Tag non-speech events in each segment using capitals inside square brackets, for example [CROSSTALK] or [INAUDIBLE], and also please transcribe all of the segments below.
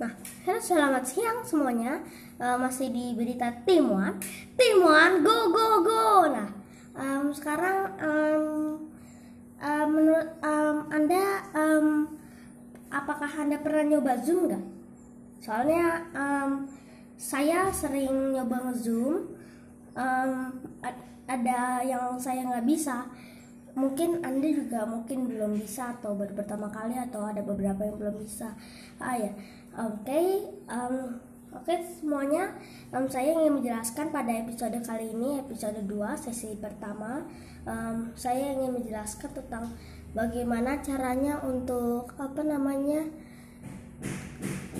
Nah, halo selamat siang semuanya. Eh, masih di berita Timuan. Timuan, go go go. Nah, em, sekarang em, em, menurut em, anda em, apakah anda pernah nyoba Zoom nggak? Soalnya em, saya sering nyoba nge-zoom. Em, a- ada yang saya nggak bisa. Mungkin anda juga mungkin belum bisa atau baru pertama kali atau ada beberapa yang belum bisa. Ah ya, oke, em, oke semuanya. Em, saya ingin menjelaskan pada episode kali ini, episode 2 sesi pertama. em, saya ingin menjelaskan tentang bagaimana caranya untuk apa namanya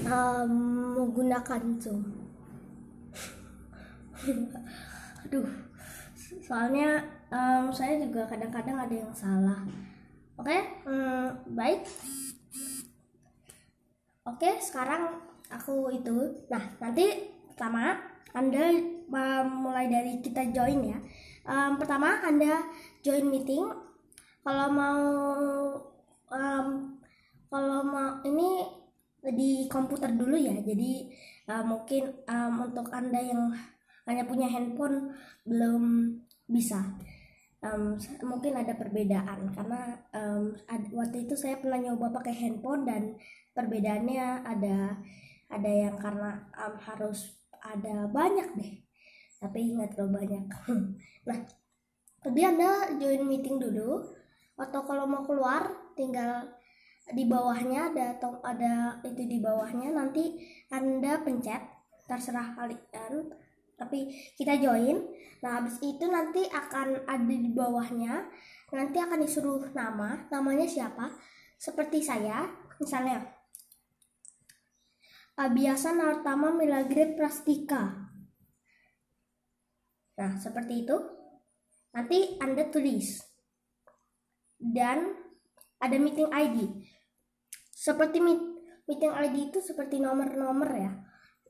em, menggunakan Zoom. [LAUGHS] Aduh, soalnya em, saya juga kadang-kadang ada yang salah. Oke, mm, baik. Oke, sekarang aku itu. Nah, nanti pertama Anda mulai dari kita join ya. Em, pertama Anda join meeting. Kalau mau em, kalau mau ini di komputer dulu ya. Jadi eh, mungkin em, untuk Anda yang hanya punya handphone belum bisa. S- mungkin ada perbedaan karena em, ad- waktu itu saya pernah nyoba pakai handphone dan perbedaannya ada ada yang karena em, harus ada banyak deh. Tapi nggak terlalu banyak. [LAUGHS] Nah tapi anda join meeting dulu atau kalau mau keluar tinggal di bawahnya ada atau ada itu di bawahnya nanti anda pencet terserah kalian. Tapi kita join nah habis itu nanti akan ada di bawahnya nanti akan disuruh nama. Namanya siapa? Seperti saya misalnya Abiasa Nartama Milagre Prastika. Nah seperti itu. Nanti anda tulis. Dan ada meeting ID seperti meet- meeting ID itu seperti nomor-nomor ya.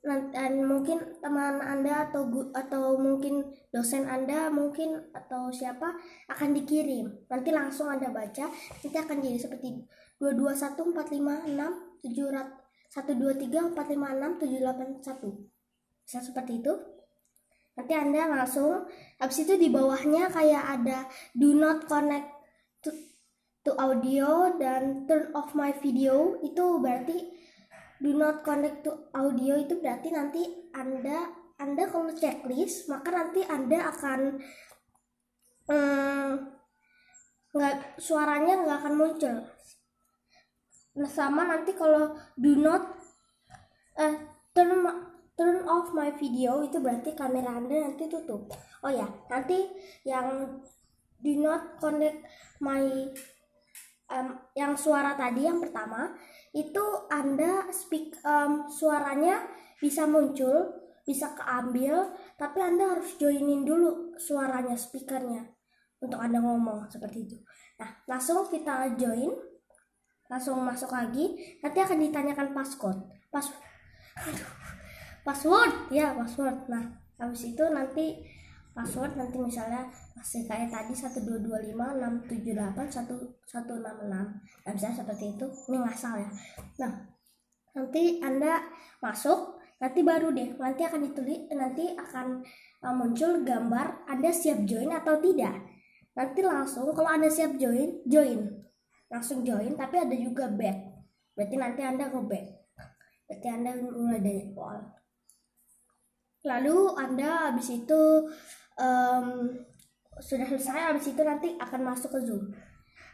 Dan mungkin teman anda atau atau mungkin dosen anda mungkin atau siapa akan dikirim. Nanti langsung anda baca nanti akan jadi seperti 221456 123 456 781 bisa seperti itu. Nanti anda langsung habis itu di bawahnya kayak ada do not connect to, to audio dan turn off my video. Itu berarti do not connect to audio itu berarti nanti anda anda kalau checklist maka nanti anda akan hmm, nggak suaranya nggak akan muncul nah sama nanti kalau do not eh turn turn off my video itu berarti kamera anda nanti tutup. Oh ya nanti yang do not connect my em, yang suara tadi yang pertama itu anda speak em, suaranya bisa muncul bisa keambil tapi anda harus joinin dulu suaranya speakernya untuk anda ngomong seperti itu. Nah langsung kita join langsung masuk lagi. Nanti akan ditanyakan passcode pas password. Ya password. Nah habis itu nanti password nanti misalnya masih kayak tadi 12256781166 nah bisa seperti itu. Ini ngasal ya. Nah nanti anda masuk. Nanti baru deh. Nanti akan ditulis nanti akan uh, muncul gambar anda siap join atau tidak. Nanti langsung kalau anda siap join join langsung join tapi ada juga back berarti nanti anda ke back berarti anda mulai dari awal lalu anda habis itu em, sudah selesai habis itu nanti akan masuk ke zoom.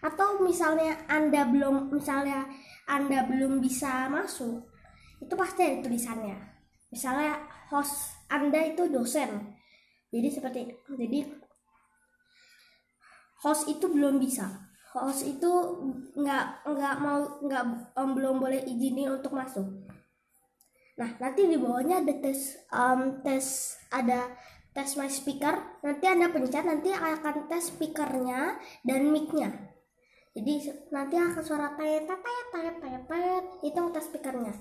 Atau misalnya anda belum misalnya anda belum bisa masuk itu pasti ada tulisannya. Misalnya host anda itu dosen. Jadi seperti jadi host itu belum bisa host itu nggak nggak mau nggak em, belum boleh izinin untuk masuk. Nah nanti di bawahnya ada tes em, tes ada tes my speaker. Nanti anda pencet nanti akan tes speakernya dan micnya. Jadi nanti akan suara tet tet tet tet tet itu tes speakernya.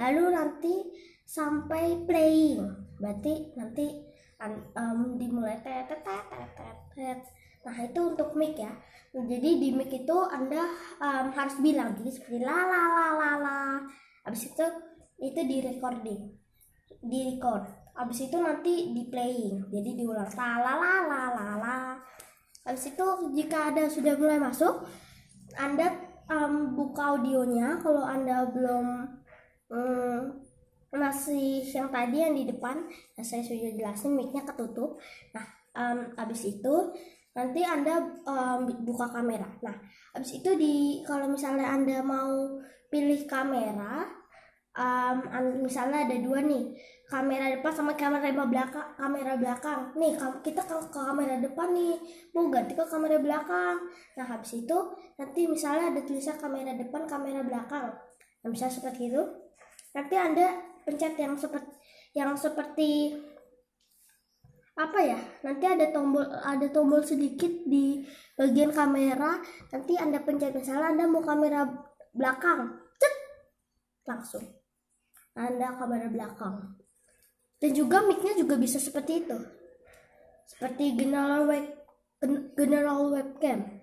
Lalu nanti sampai playing. Berarti nanti an- em, dimulai tet tet tet tet nah itu untuk mic ya. Jadi di mic itu anda em, harus bilang jadi seperti la la la la la. Habis itu itu di recording. Di record. Habis itu nanti di playing. Jadi diulang la la la la la habis itu jika ada sudah mulai masuk anda um, buka audionya. Kalau anda belum um, masih yang tadi yang di depan yang saya sudah jelasin micnya ketutup. Nah um, habis itu nanti anda um, buka kamera. Nah habis itu di kalau misalnya anda mau pilih kamera um, misalnya ada dua nih kamera depan sama kamera belakang kamera belakang. Nih kita ke, ke kamera depan nih mau ganti ke kamera belakang. Nah habis itu nanti misalnya ada tulisan kamera depan kamera belakang. Nah bisa seperti itu. Nanti anda pencet yang seperti yang seperti apa ya nanti ada tombol ada tombol sedikit di bagian kamera nanti anda pencet misalnya anda mau kamera belakang cet langsung anda kamera belakang. Dan juga micnya juga bisa seperti itu. Seperti general web general webcam.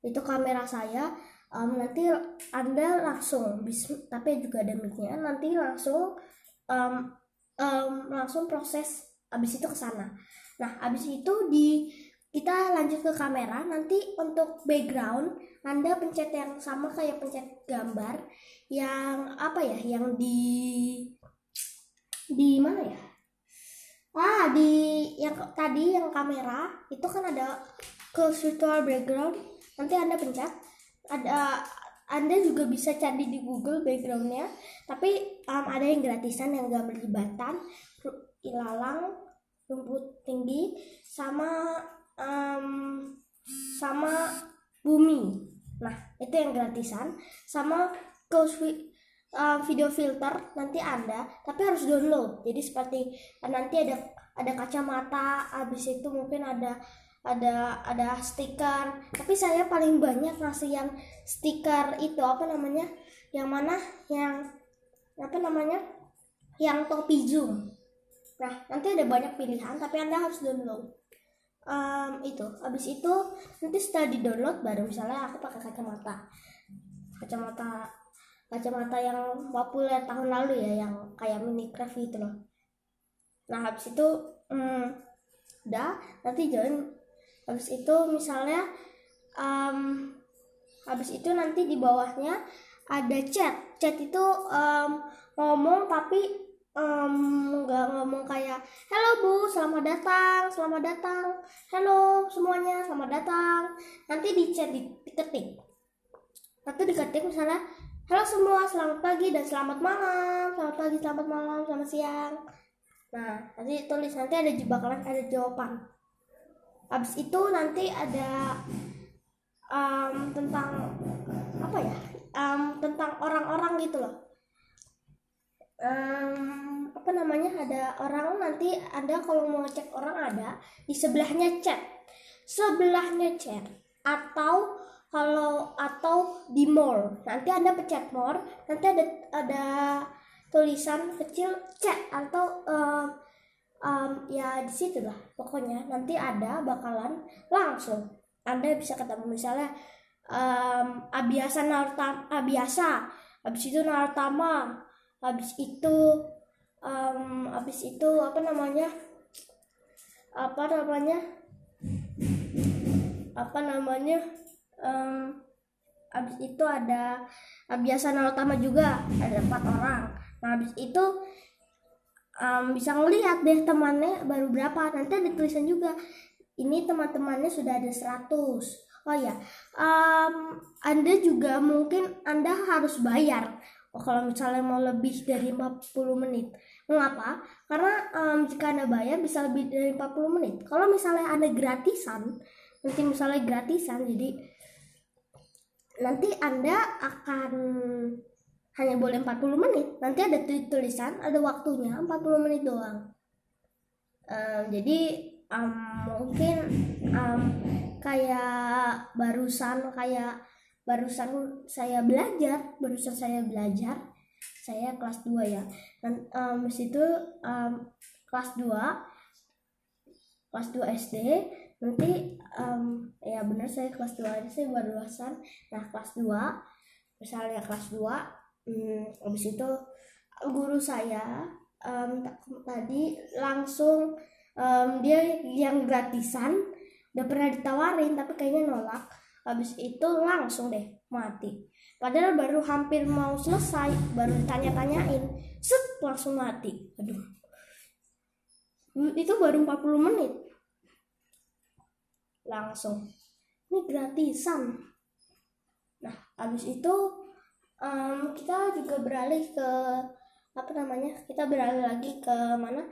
Itu kamera saya. Um, nanti Anda langsung tapi juga ada micnya nanti langsung um, um, langsung proses habis itu ke sana. Nah, habis itu di kita lanjut ke kamera nanti untuk background anda pencet yang sama kayak pencet gambar yang apa ya yang di di mana ya ah di yang tadi yang kamera itu kan ada ke virtual background nanti anda pencet ada anda juga bisa cari di Google backgroundnya tapi um, ada yang gratisan yang gak berlibatan ilalang rumput tinggi sama um, sama bumi. Nah itu yang gratisan. Sama ke uh, video filter nanti anda tapi harus download. Jadi seperti uh, nanti ada ada kacamata habis itu mungkin ada ada ada stiker. Tapi saya paling banyak ngasih yang stiker itu apa namanya? Yang mana? Yang apa namanya? Yang topi zoom nah nanti ada banyak pilihan tapi anda harus download. Um, itu. Habis itu nanti setelah di download baru misalnya aku pakai kacamata. Kacamata kacamata yang populer tahun lalu ya yang kayak mini craft gitu loh. Nah habis itu um, udah nanti join. Habis itu misalnya um, habis itu nanti di bawahnya ada chat. Chat itu um, ngomong tapi nggak um, ngomong kayak hello bu selamat datang selamat datang. Hello semuanya selamat datang. Nanti di chat di, diketik. Nanti diketik misalnya halo semua selamat pagi dan selamat malam. Selamat pagi selamat malam selamat siang. Nah nanti tulis nanti ada bakalan ada jawaban. Habis itu nanti ada um, tentang apa ya? Um, tentang orang-orang gitu loh um, apa namanya ada orang nanti anda kalau mau cek orang ada di sebelahnya chat. Sebelahnya chat atau kalau atau di more nanti anda pencet more nanti ada ada tulisan kecil chat atau um, um, ya di situ lah pokoknya. Nanti ada bakalan langsung anda bisa ketemu. Misalnya um, abiasa narta abiasa habis itu nartama habis itu um, habis itu apa namanya? Apa namanya? Apa namanya? Um, habis itu ada biasa utama juga ada empat orang. Nah habis itu um, bisa ngelihat deh temannya baru berapa. Nanti ada tulisan juga ini teman-temannya sudah ada 100 oh ya um, anda juga mungkin anda harus bayar kalau misalnya mau lebih dari 40 menit. Mengapa? Karena um, jika Anda bayar bisa lebih dari 40 menit. Kalau misalnya Anda gratisan, nanti misalnya gratisan, jadi nanti Anda akan hanya boleh 40 menit. Nanti ada tulisan, ada waktunya 40 menit doang. Um, jadi um, mungkin um, kayak barusan kayak barusan saya belajar barusan saya belajar saya kelas 2 ya. Dan um, situ um, kelas 2 kelas 2 SD nanti um, ya benar saya kelas 2 aja saya baru lulusan. Nah kelas 2 misalnya kelas 2 hmm, habis itu guru saya um, tadi langsung um, dia yang gratisan udah pernah ditawarin tapi kayaknya nolak habis itu langsung deh mati. Padahal baru hampir mau selesai baru ditanya-tanyain set langsung mati. Aduh. Itu baru 40 menit. Langsung. Ini gratisan. Nah habis itu um, kita juga beralih ke apa namanya kita beralih lagi ke mana?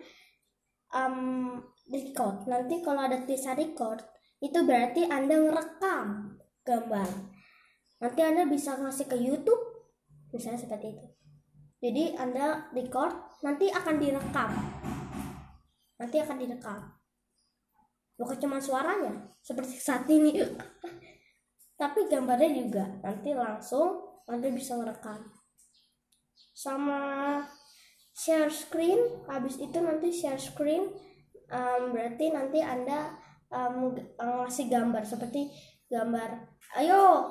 Um, record. Nanti kalau ada tulisan record itu berarti anda ngerekam gambar. Nanti anda bisa ngasih ke YouTube misalnya seperti itu. Jadi anda record nanti akan direkam. Nanti akan direkam. Bukan cuma suaranya seperti saat ini. Tapi gambarnya juga nanti langsung anda bisa ngerekam. Sama share screen habis itu nanti share screen um, berarti nanti anda um, ngasih gambar. Seperti gambar. Ayo.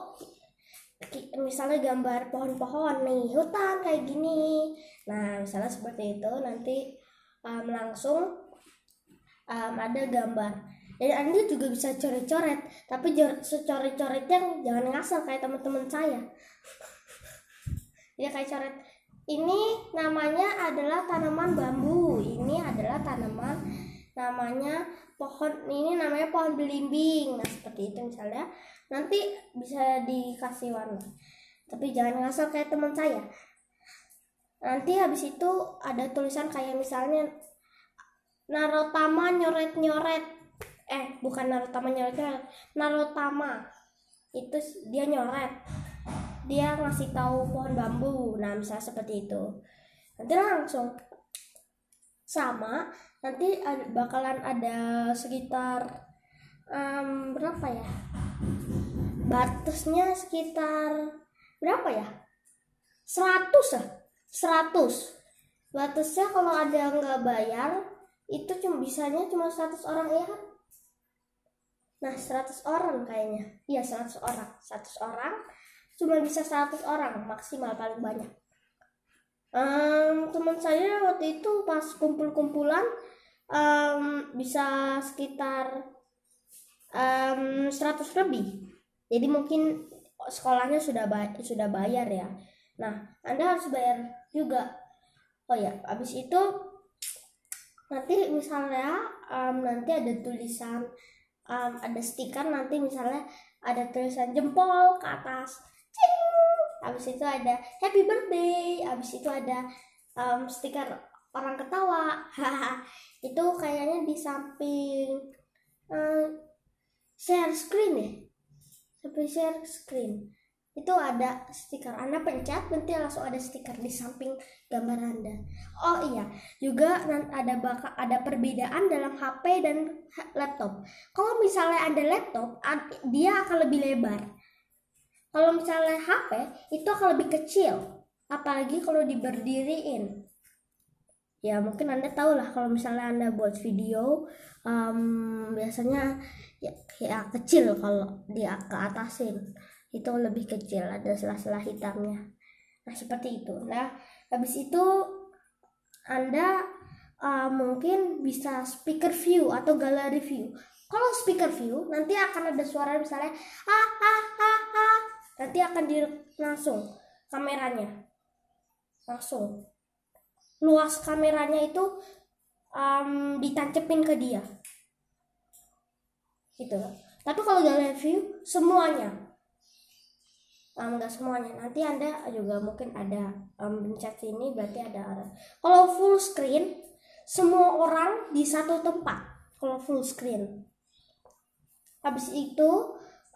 Misalnya gambar pohon-pohon nih hutan kayak gini. Nah misalnya seperti itu nanti um, langsung um, ada gambar. Dan anda juga bisa coret-coret tapi secoret-coretnya jangan ngasal kayak teman-teman saya. Ya kayak coret. Ini namanya adalah tanaman bambu. Ini adalah tanaman namanya pohon ini namanya pohon belimbing. Nah seperti itu misalnya. Nanti bisa dikasih warna. Tapi jangan ngasal kayak teman saya. Nanti habis itu ada tulisan kayak misalnya narotama nyoret nyoret eh bukan narotama nyoret nyoret narotama. Itu dia nyoret. Dia ngasih tahu pohon bambu. Nah misalnya seperti itu. Nanti langsung sama nanti bakalan ada sekitar um, berapa ya? Batasnya sekitar berapa ya? 100 ya 100 batasnya kalau ada nggak bayar itu cuma bisanya cuma 100 orang ya kan? Nah 100 orang kayaknya. Iya 100 orang. 100 orang cuma bisa 100 orang maksimal paling banyak um, teman saya waktu itu pas kumpul-kumpulan um, bisa sekitar um, 100 lebih. Jadi mungkin sekolahnya sudah bay sudah bayar ya. Nah anda harus bayar juga. Oh ya habis itu nanti misalnya um, nanti ada tulisan um, ada stiker nanti misalnya ada tulisan jempol ke atas! Habis itu ada happy birthday habis itu ada um, stiker orang ketawa [LAUGHS] itu kayaknya di samping um, share screen ya sampai share screen itu ada stiker Anda pencet nanti langsung ada stiker di samping gambar Anda. Oh iya, juga ada baka, ada perbedaan dalam HP dan laptop. Kalau misalnya ada laptop, dia akan lebih lebar. Kalau misalnya HP itu akan lebih kecil, apalagi kalau diberdiriin. Ya mungkin Anda tahu lah kalau misalnya Anda buat video um, biasanya ya, ya kecil kalau dia ke atasin. Itu lebih kecil ada sela-sela hitamnya. Nah seperti itu. Nah habis itu anda uh, mungkin bisa speaker view atau gallery view. Kalau speaker view nanti akan ada suara misalnya ah ah ah ah nanti akan di langsung kameranya. Langsung. Luas kameranya itu um, ditancepin ke dia. Gitu. Tapi kalau gallery view semuanya. Um, enggak semuanya. Nanti anda juga mungkin ada um, pencet sini berarti ada kalau full screen semua orang di satu tempat. Kalau full screen. Habis itu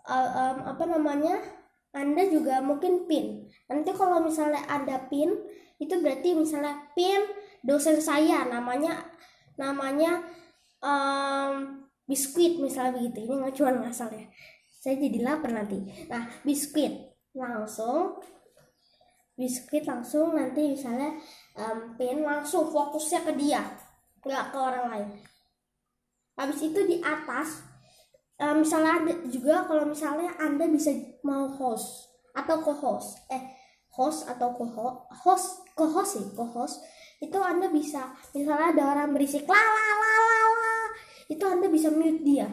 uh, um, apa namanya anda juga mungkin pin. Nanti kalau misalnya ada pin itu berarti misalnya pin dosen saya namanya namanya um, biskuit misalnya begitu. Ini nggak cuma ngasal ya. Saya jadi lapar nanti. Nah biskuit. Langsung biskuit langsung nanti misalnya um, pin langsung fokusnya ke dia nggak ke orang lain. Habis itu di atas um, misalnya ada juga kalau misalnya anda bisa mau host atau co-host. Eh host atau co-host co-host sih co-host. Itu anda bisa misalnya ada orang berisik la la la la la. Itu anda bisa mute dia.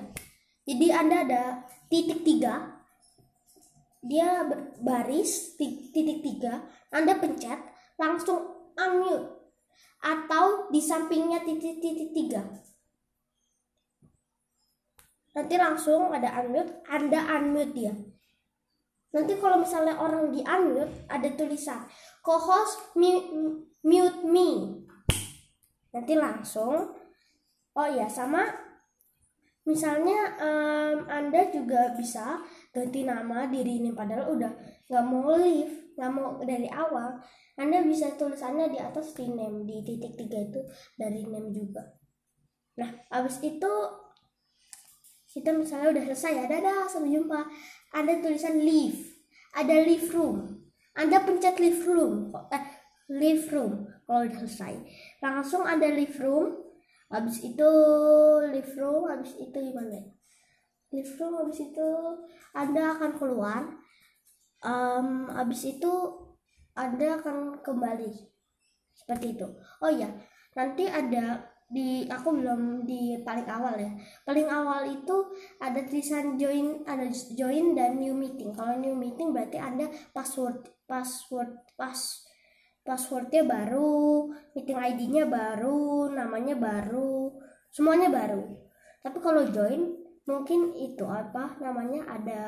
Jadi anda ada titik tiga. Dia baris titik tiga. Anda pencet langsung unmute. Atau di sampingnya titik titik tiga. Nanti langsung ada unmute anda unmute dia nanti kalau misalnya orang di unmute ada tulisan co-host mute, me. Nanti langsung oh ya sama. Misalnya um, anda juga bisa ganti nama diri ini padahal udah nggak mau leave nggak mau dari awal. Anda bisa tulisannya di atas di name di titik tiga itu dari name juga. Nah abis itu kita misalnya udah selesai ya dadah sampai jumpa ada tulisan leave ada live room. Anda pencet live room. Eh, live room. Kalau udah selesai. Langsung ada live room. Habis itu live room habis itu gimana? Live room habis itu anda akan keluar. Um, habis itu anda akan kembali. Seperti itu. Oh ya nanti ada di aku belum di paling awal ya. Paling awal itu ada tulisan join ada join dan new meeting. Kalau new meeting berarti anda password password pas passwordnya baru meeting ID-nya baru namanya baru semuanya baru. Tapi kalau join mungkin itu apa namanya ada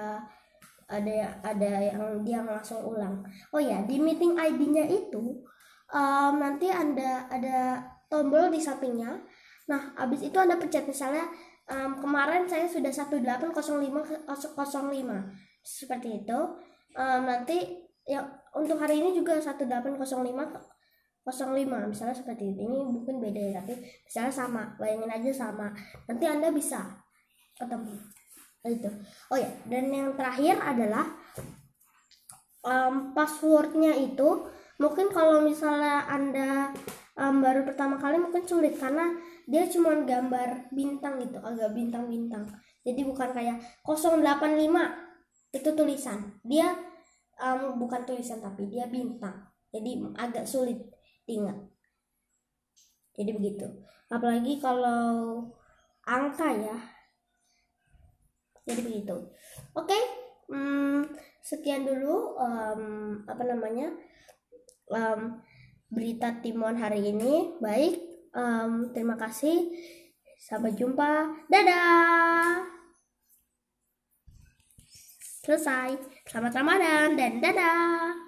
ada ada yang dia langsung ulang. Oh ya di meeting ID-nya itu um, nanti anda ada tombol di sampingnya. Nah habis itu anda pencet misalnya um, kemarin saya sudah 180505 seperti itu. Um, nanti ya untuk hari ini juga 1805 05 misalnya seperti ini ini mungkin beda ya tapi misalnya sama bayangin aja sama. Nanti anda bisa ketemu. Itu. Oh ya dan yang terakhir adalah um, passwordnya itu mungkin kalau misalnya anda um, baru pertama kali mungkin sulit karena dia cuma gambar bintang gitu agak bintang-bintang. Jadi bukan kayak 085 itu tulisan. Dia um, bukan tulisan tapi dia bintang. Jadi agak sulit diingat. Jadi begitu. Apalagi kalau angka ya. Jadi begitu. Oke okay. hmm, sekian dulu um, apa namanya? Um, berita Timon hari ini. Baik, um, terima kasih. Sampai jumpa. Dadah. Selesai. Selamat Ramadan dan dadah.